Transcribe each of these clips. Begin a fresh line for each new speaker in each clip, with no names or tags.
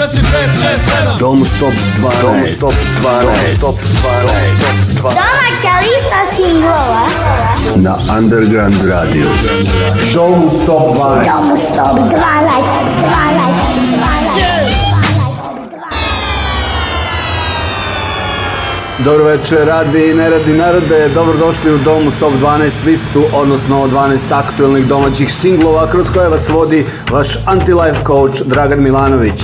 4, 5, 6, 7 stop 12 Domu stop 12 Stop 12 Domaća lista singlova Na Underground Radio Domu stop 12 Dom stop 12 12 Dobro večer, radi i neradi narode, dobrodošli u Domu Stop 12 listu, odnosno 12 aktualnih domaćih singlova kroz koje vas vodi vaš anti-life coach Dragan Milanović.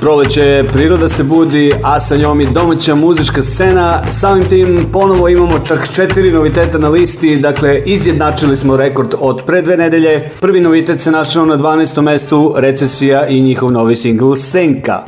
Proleće je, priroda se budi, a sa njom i domaća muzička scena. Samim tim ponovo imamo čak četiri noviteta na listi, dakle izjednačili smo rekord od pre dve nedelje. Prvi novitet se našao na 12. mestu, Recesija i njihov novi singl Senka.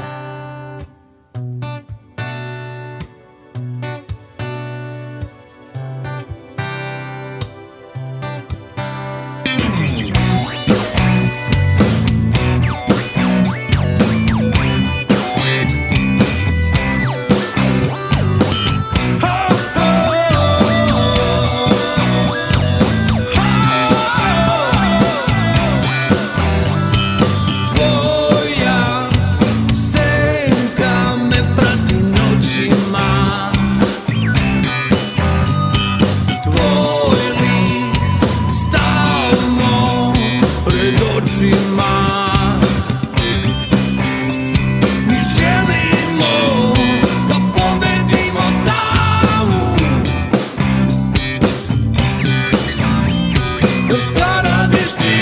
Christine.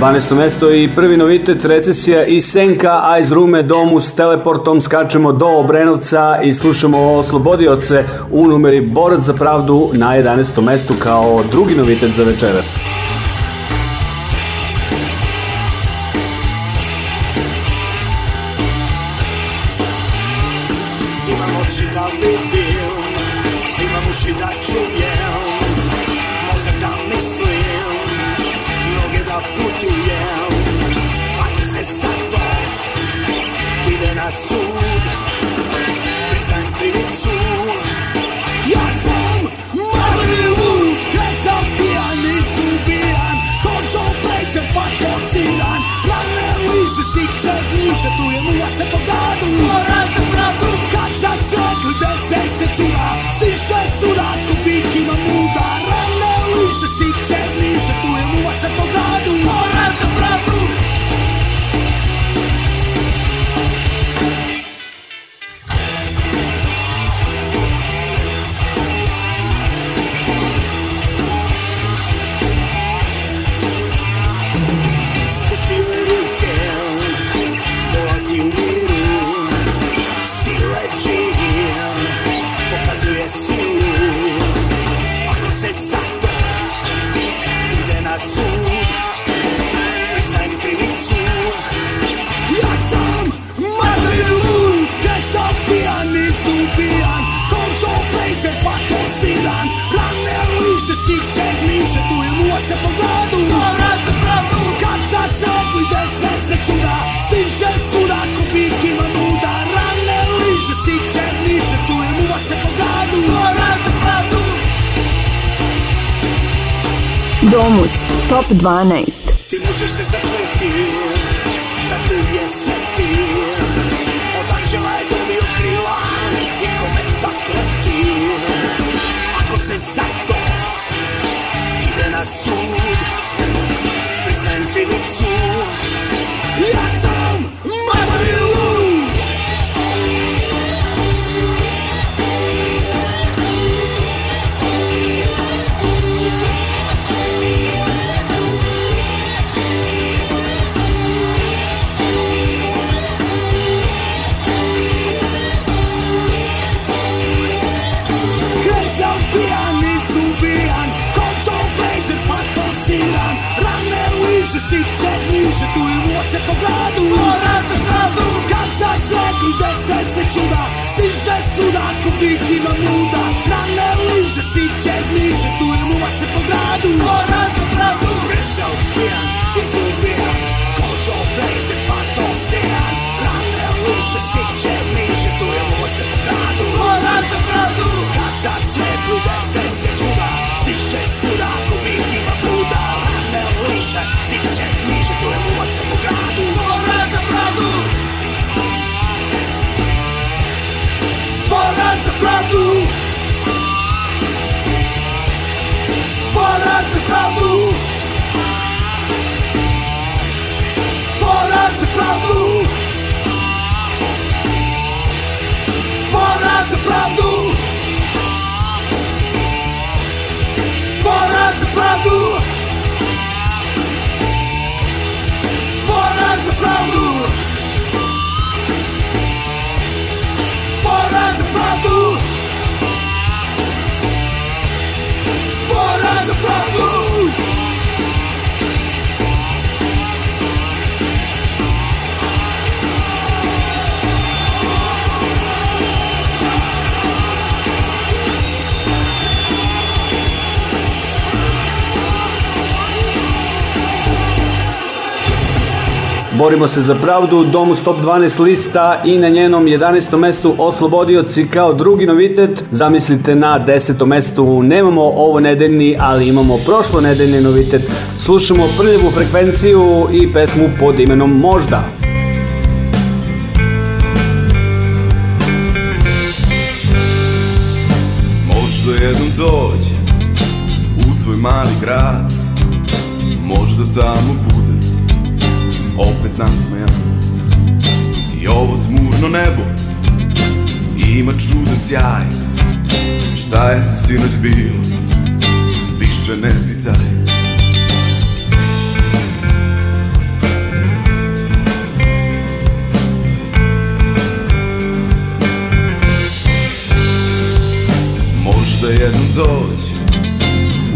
12. mesto i prvi novitet recesija i senka, a iz rume domu s teleportom skačemo do Obrenovca i slušamo o oslobodioce u numeri Borac za pravdu na 11. mestu kao drugi novitet za večeras.
Domus, Top 12. Ti možeš se zakleti, da te vjeseti, od anđela je dobio krila i tak kleti. Ako se to, ide na sud, priznajem krivicu, ja Ти си мамута, на не си, че
Borimo se za pravdu domu Stop 12 lista i na njenom 11. mestu Oslobodioci kao drugi novitet. Zamislite na 10. mestu nemamo ovo nedeljni, ali imamo prošlo nedeljni novitet. Slušamo prljevu frekvenciju i pesmu pod imenom Možda. Možda jednom dođem u tvoj mali grad Možda tamo opet nasmejan I ovo tmurno nebo ima čude sjaj Šta je sinoć bilo, više ne pitaj Možda jednom
dođi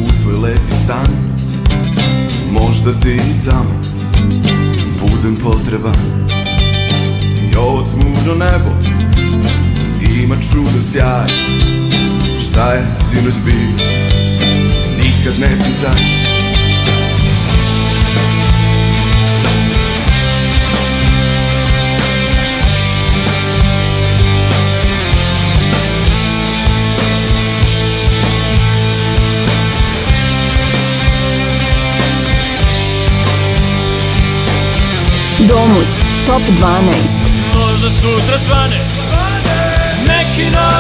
u tvoj lepi san Možda ti i tamo budem potreban I ovo tmurno nebo Ima čudo sjaj Šta je sinoć bio Nikad ne pitaj Domus, Top 12. Možda sutra svane, neki noć.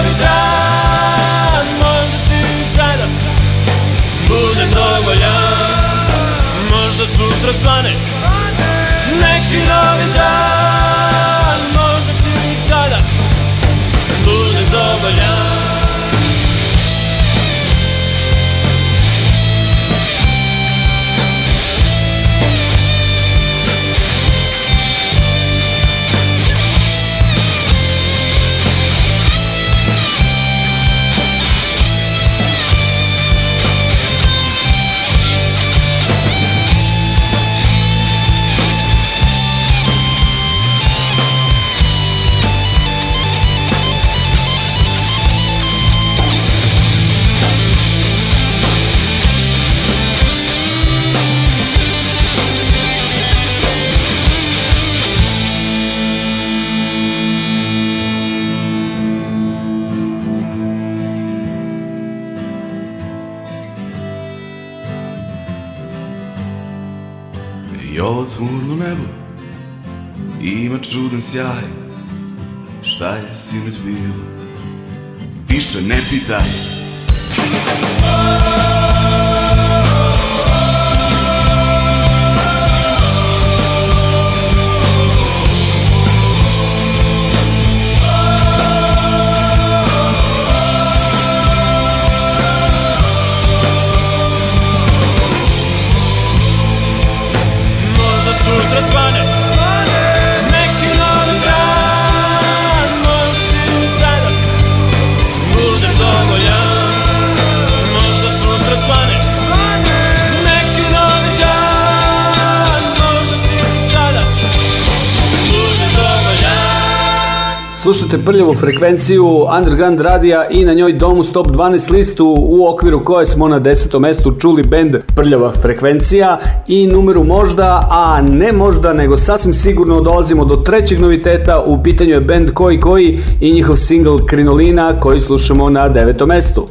sinoć bio Više ne pitaj
Slušate prljavu frekvenciju Underground radija i na njoj Domu Stop 12 listu u okviru koje smo na desetom mestu čuli bend Prljava frekvencija i numeru možda, a ne možda, nego sasvim sigurno dolazimo do trećeg noviteta. U pitanju je bend Koji Koji i njihov single Krinolina koji slušamo na devetom mestu.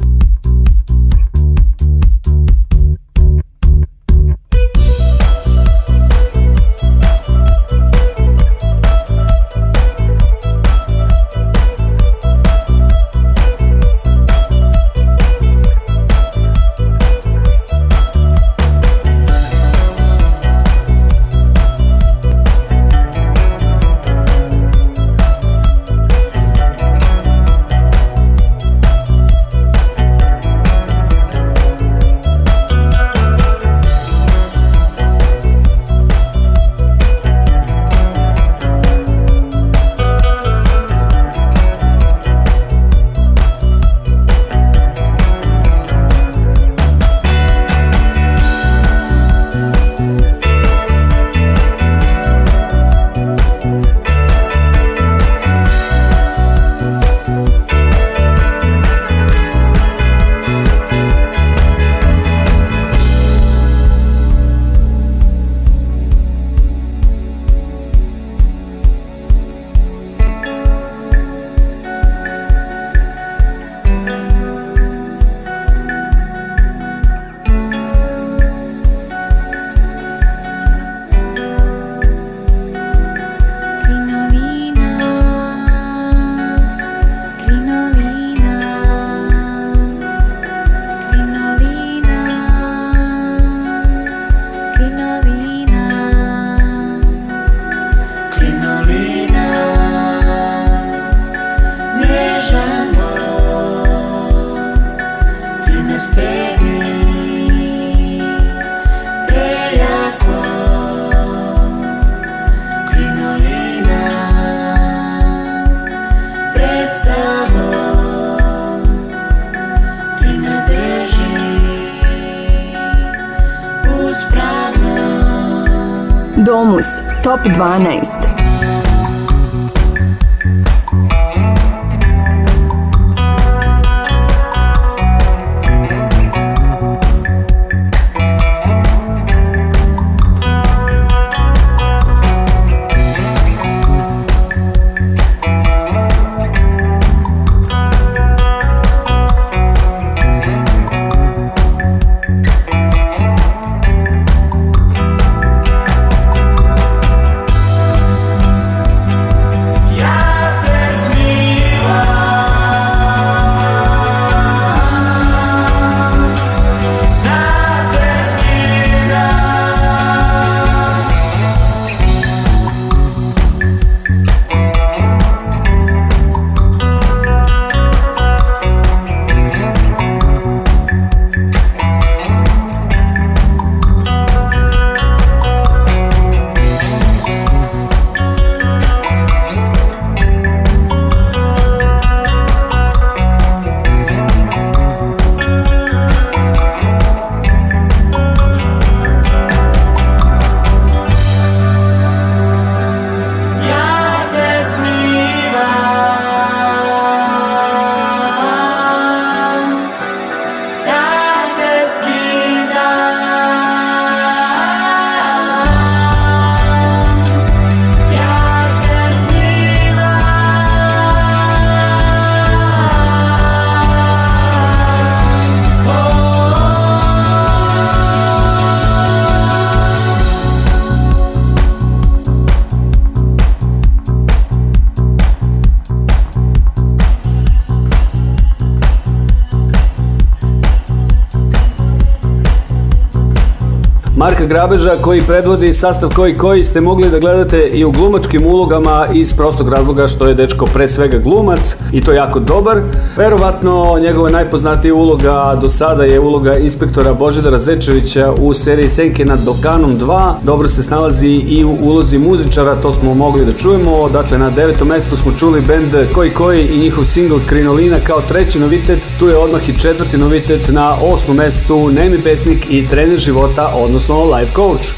Grabeža koji predvodi sastav koji koji ste mogli da gledate i u glumačkim ulogama iz prostog razloga što je dečko pre svega glumac i to jako dobar. Verovatno njegova najpoznatija uloga do sada je uloga inspektora Božidara Zečevića u seriji Senke nad Balkanom 2. Dobro se snalazi i u ulozi muzičara, to smo mogli da čujemo. Dakle, na devetom mjestu smo čuli bend koji koji i njihov singl Krinolina kao treći novitet. Tu je odmah i četvrti novitet na osmom mestu Nemi Besnik i trener života, odnosno life coach.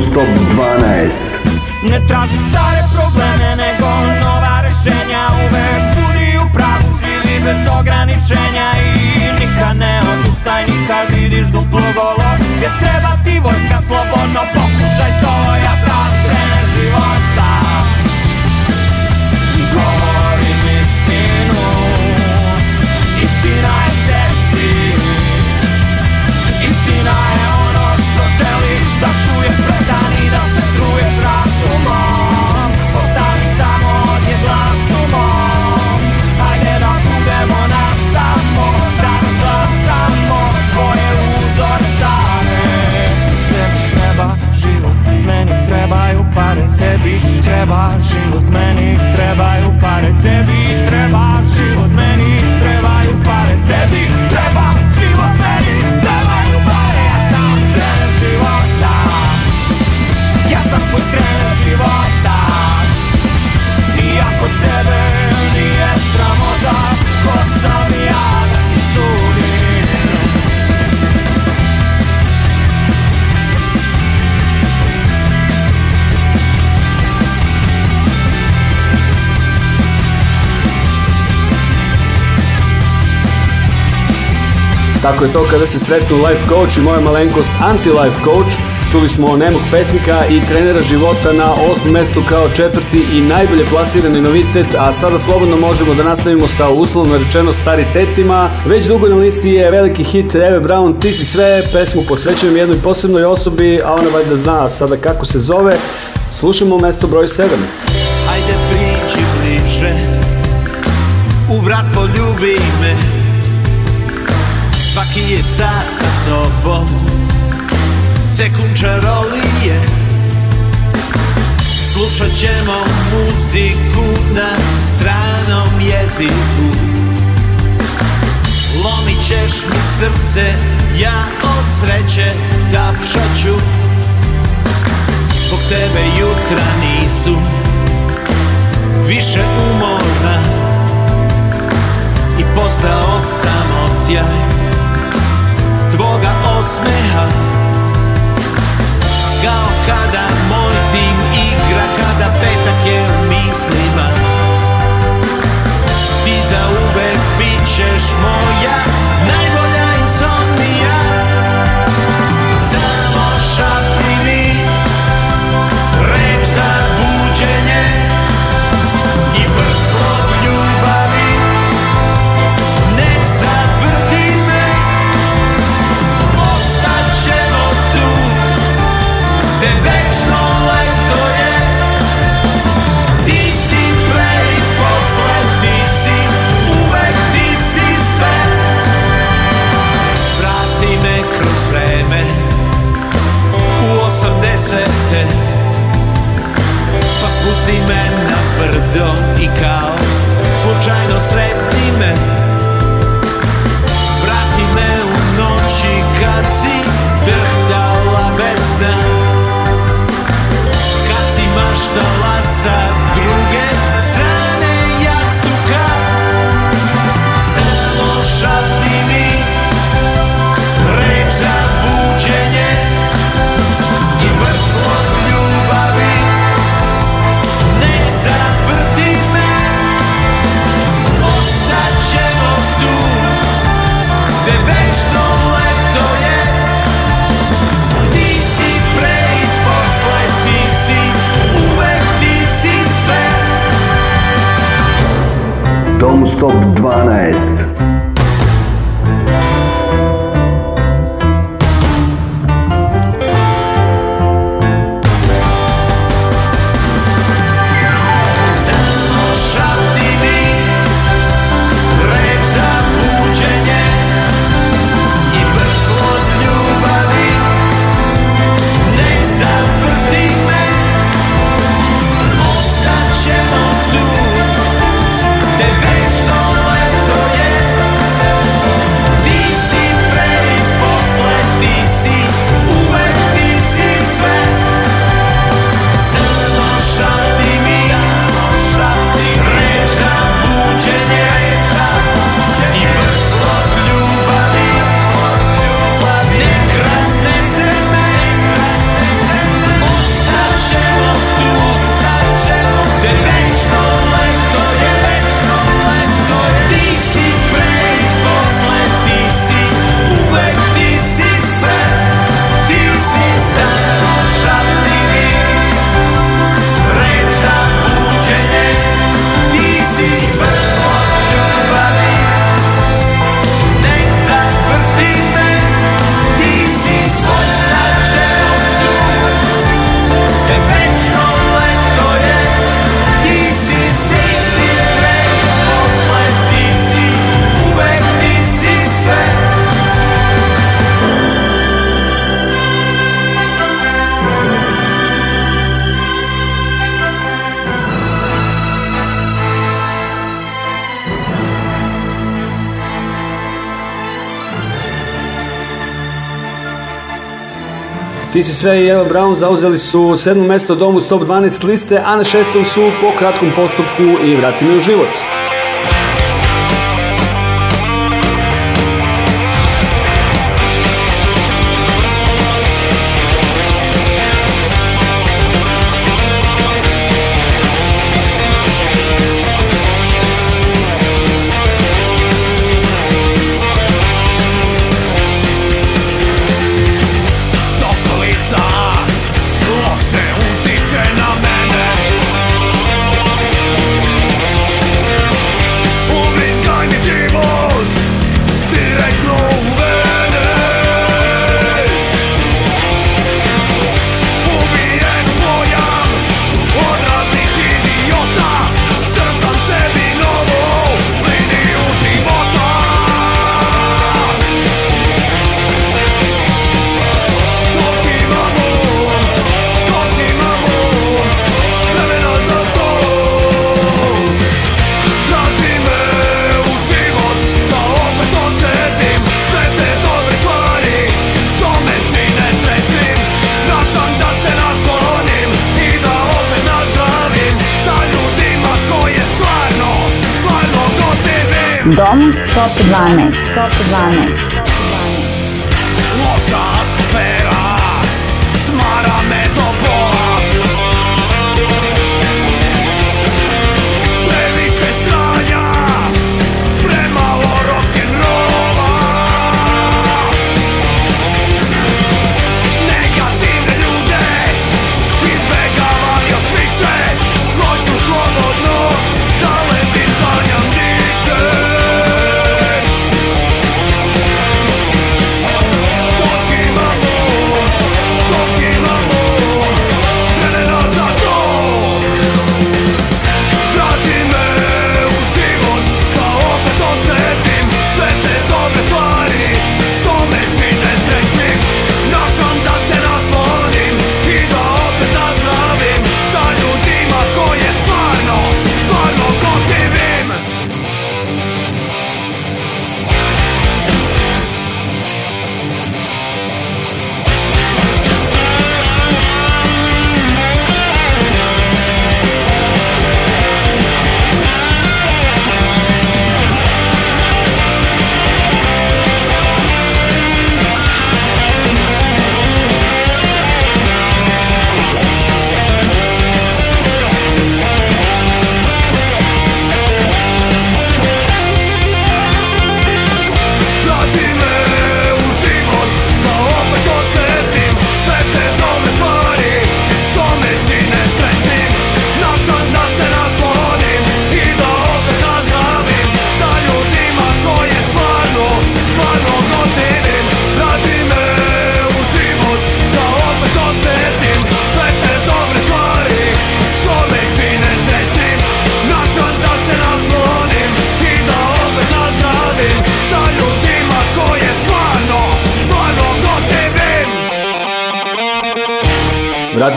Stop 12 Ne traži stare probleme nego nova rešenja Uvek budi u pravu, živi bez ograničenja I nikad ne odustaj, nikad vidiš duplo golo Gdje treba ti vojska slobodno, pokušaj svoj, ja sad krenem život treba Život meni trebaju pare tebi Treba život meni trebaju pare tebi Treba život meni trebaju pare Ja sam trener života Ja sam po života I ako tebe Tako je to kada se sretnu life coach i moja malenkost anti-life coach. Čuli smo nemog pesnika i trenera života na osmom mjestu kao četvrti i najbolje plasirani novitet, a sada slobodno možemo da nastavimo sa uslovno rečeno staritetima. Već dugo na listi je veliki hit Eve Brown, Ti si sve, pesmu posvećujem jednoj posebnoj osobi, a ona valjda zna sada kako se zove. Slušamo mesto broj 7. Ajde priči bliže, u vrat poljubi me, svaki je sad sa tobom je Slušat ćemo muziku na stranom jeziku Lomit ćeš mi srce, ja od sreće tapšat ću
Zbog tebe jutra nisu više umorna I postao sam odsjaj tvoga osmeha Kao kada moj tim igra Kada petak je u mislima Ti za uvek bit ćeš moja Najbolja insomnija Samo šapa
Ti si sve i Eva Brown zauzeli su sedmo mjesto domu s top 12 liste, a na šestom su po kratkom postupku i vratili u život.
domu 112. 112. Loša afera.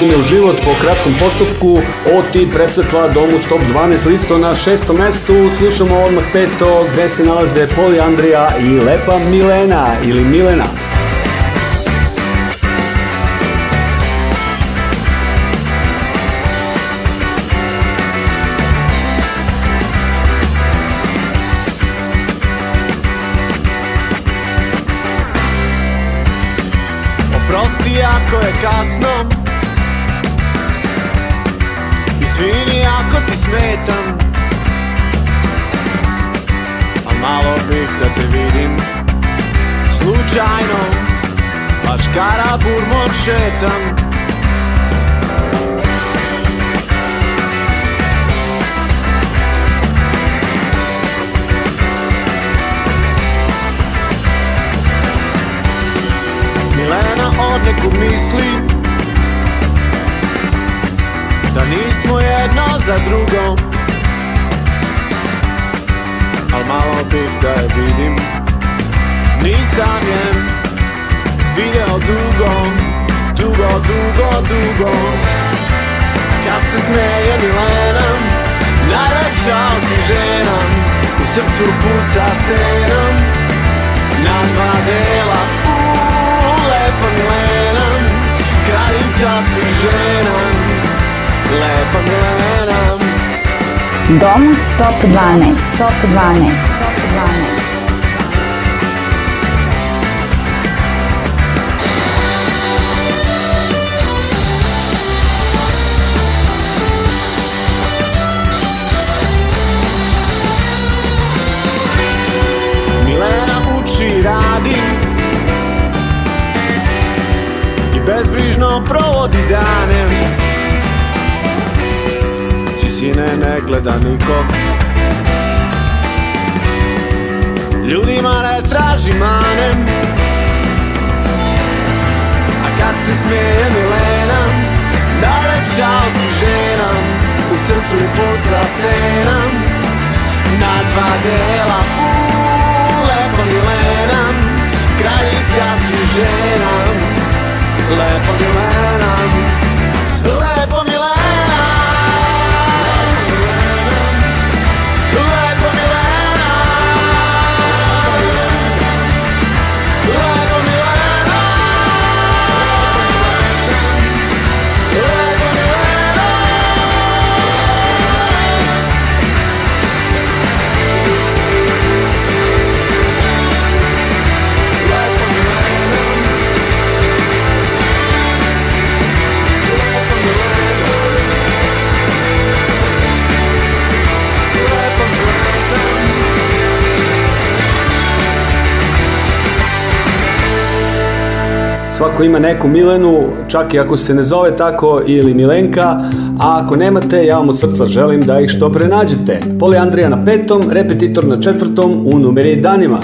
u život po kratkom postupku. Oti presvetla domu stop 12 listo na šestom mestu. Slušamo odmah peto gde se nalaze Poli Andrija i Lepa Milena ili Milena.
ako je kasno smetam A malo bih da te vidim Slučajno Baš burmom šetam Milena o neku mislim da nismo jedno za drugom Al malo bih da je vidim Nisam je video dugo Dugo, dugo, dugo Kad se smeje Milena
Najlepša osim žena U srcu puca stenom Na dva dela Uuu, lepa Milena Kraljica svih žena lepom lanom Domus Top 12 Top 12 Top 12 bezbrižno provodi dane mine ne gleda niko Ljudima ne traži mane A kad se smeje Milena Najlepša od svih žena U srcu i pulca stena Na dva dela Lepo mi Milena Kraljica svih žena lepo Milena
ako ima neku Milenu, čak i ako se ne zove tako ili Milenka, a ako nemate, ja vam od srca želim da ih što prenađete. Andrija na petom, repetitor na četvrtom, u numeri danima.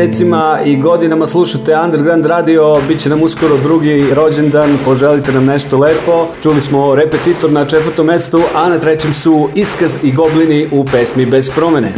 mjesecima i godinama slušate Underground Radio, bit će nam uskoro drugi rođendan, poželite nam nešto lepo. Čuli smo repetitor na četvrtom mjestu, a na trećem su Iskaz i Goblini u pesmi Bez promjene.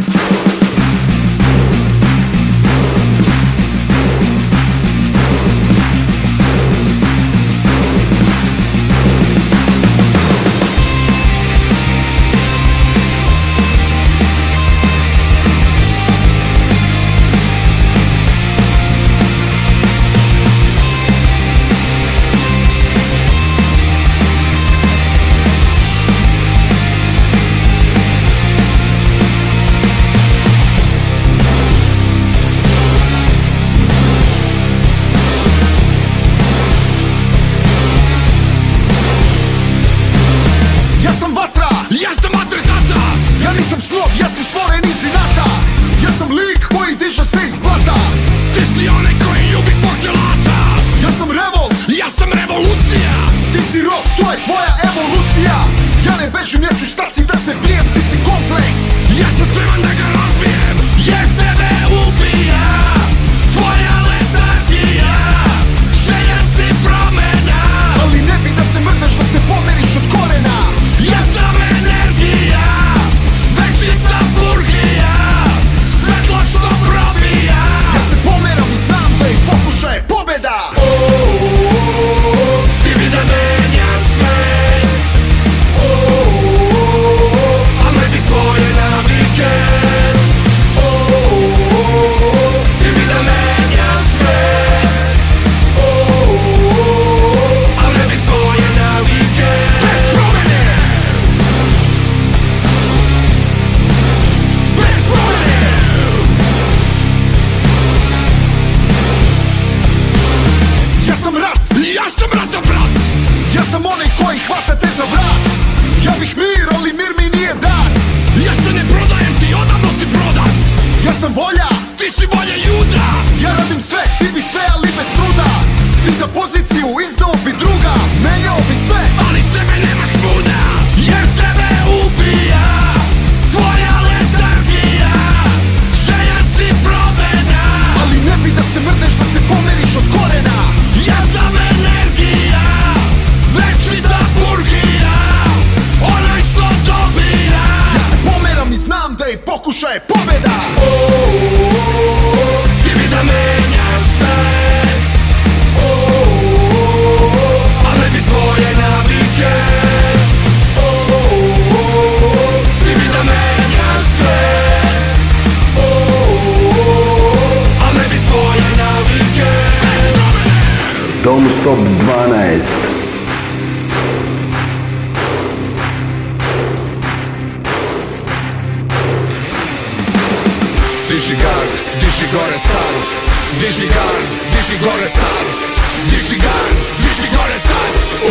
Digigard, Digigore Saros Digigard, Digigore Saros Digigard, Digigore Saros oh!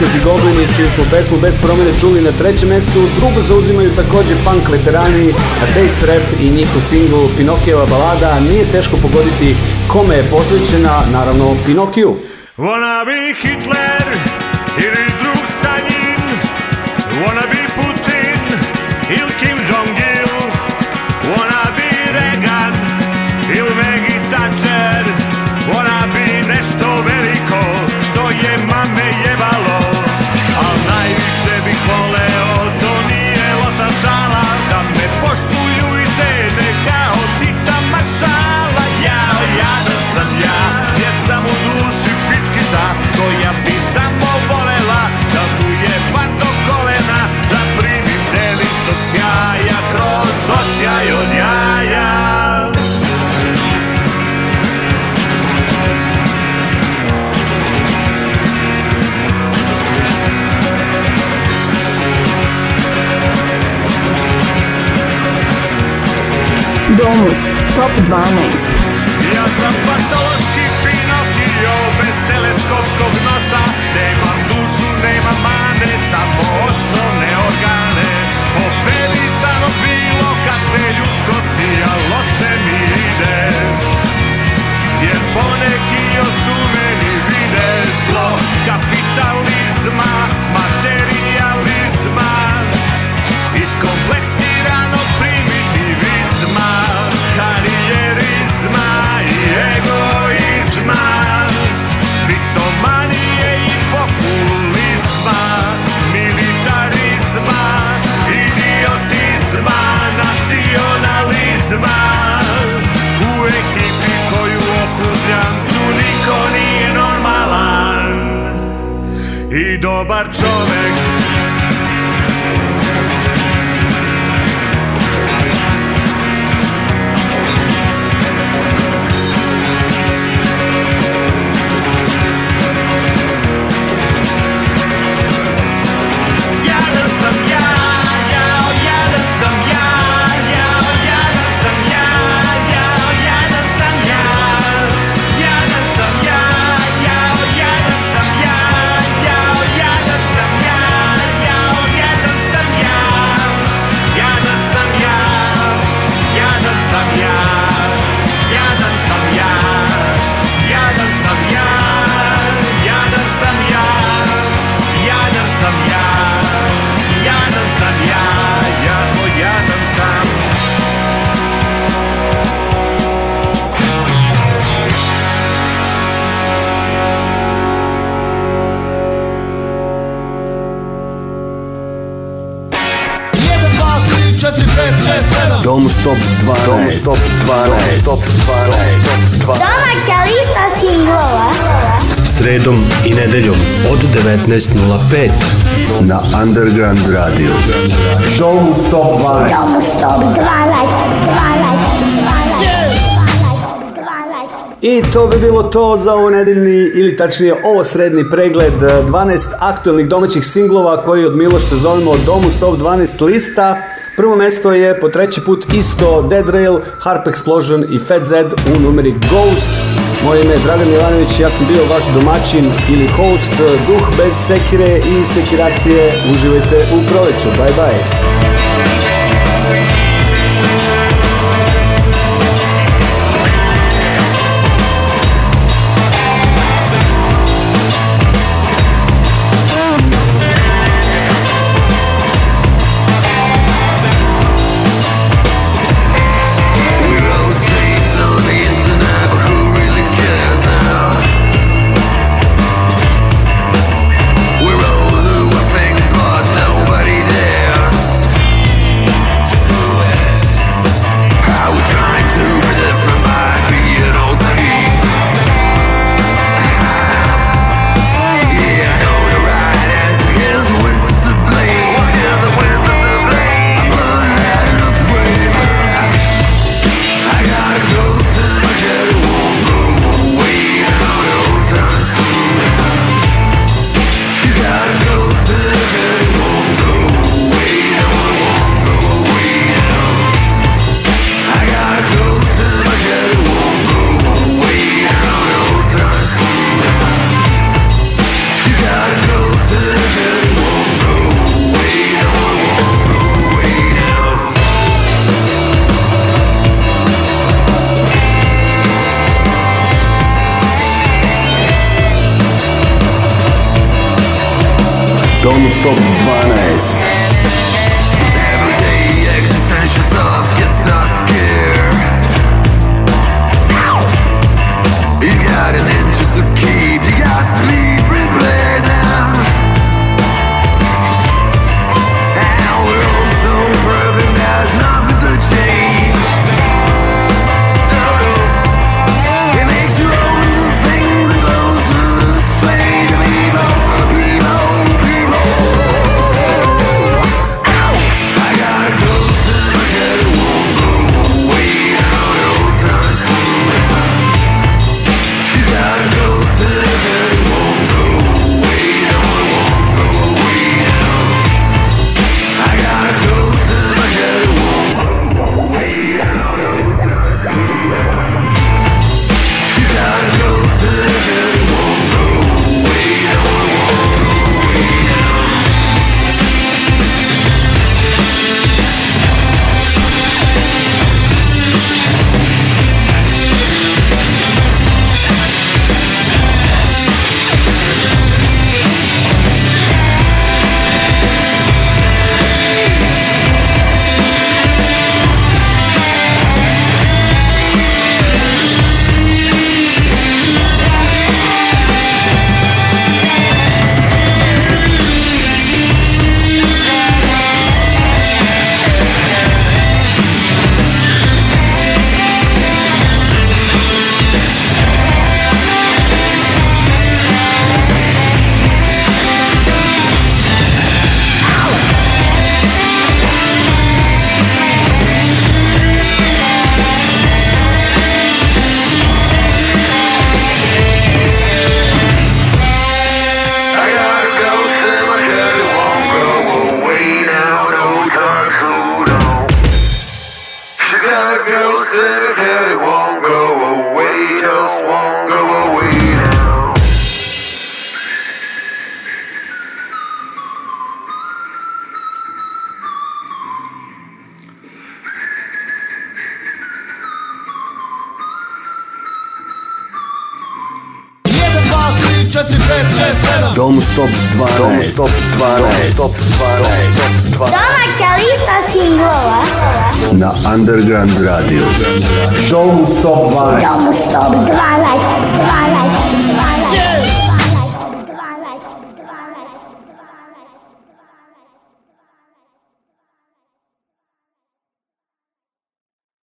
Bosnijac i čiju smo pesmu bez promjene čuli na trećem mjestu, drugo zauzimaju također punk veterani, a Taste Rap i njihov singl Pinokijeva balada nije teško pogoditi kome je posvećena, naravno Pinokiju.
Wanna be Hitler ili drug wanna be Putin ili Kim Jong
605 na Underground Radio. Domu Stop 12. Stop 12. I to bi bilo to za ovo nedeljni, ili tačnije ovo sredni pregled 12 eh, aktualnih domaćih singlova koji od Milošta zovemo Domu Stop 12 lista. Prvo mjesto je po treći put isto Dead Rail, Harp Explosion i Fat Z u numeri Ghost. Moje ime je Dragan Milanović, ja sam bio vaš domaćin ili host Duh bez sekire i sekiracije. Uživajte u proleću. Bye bye.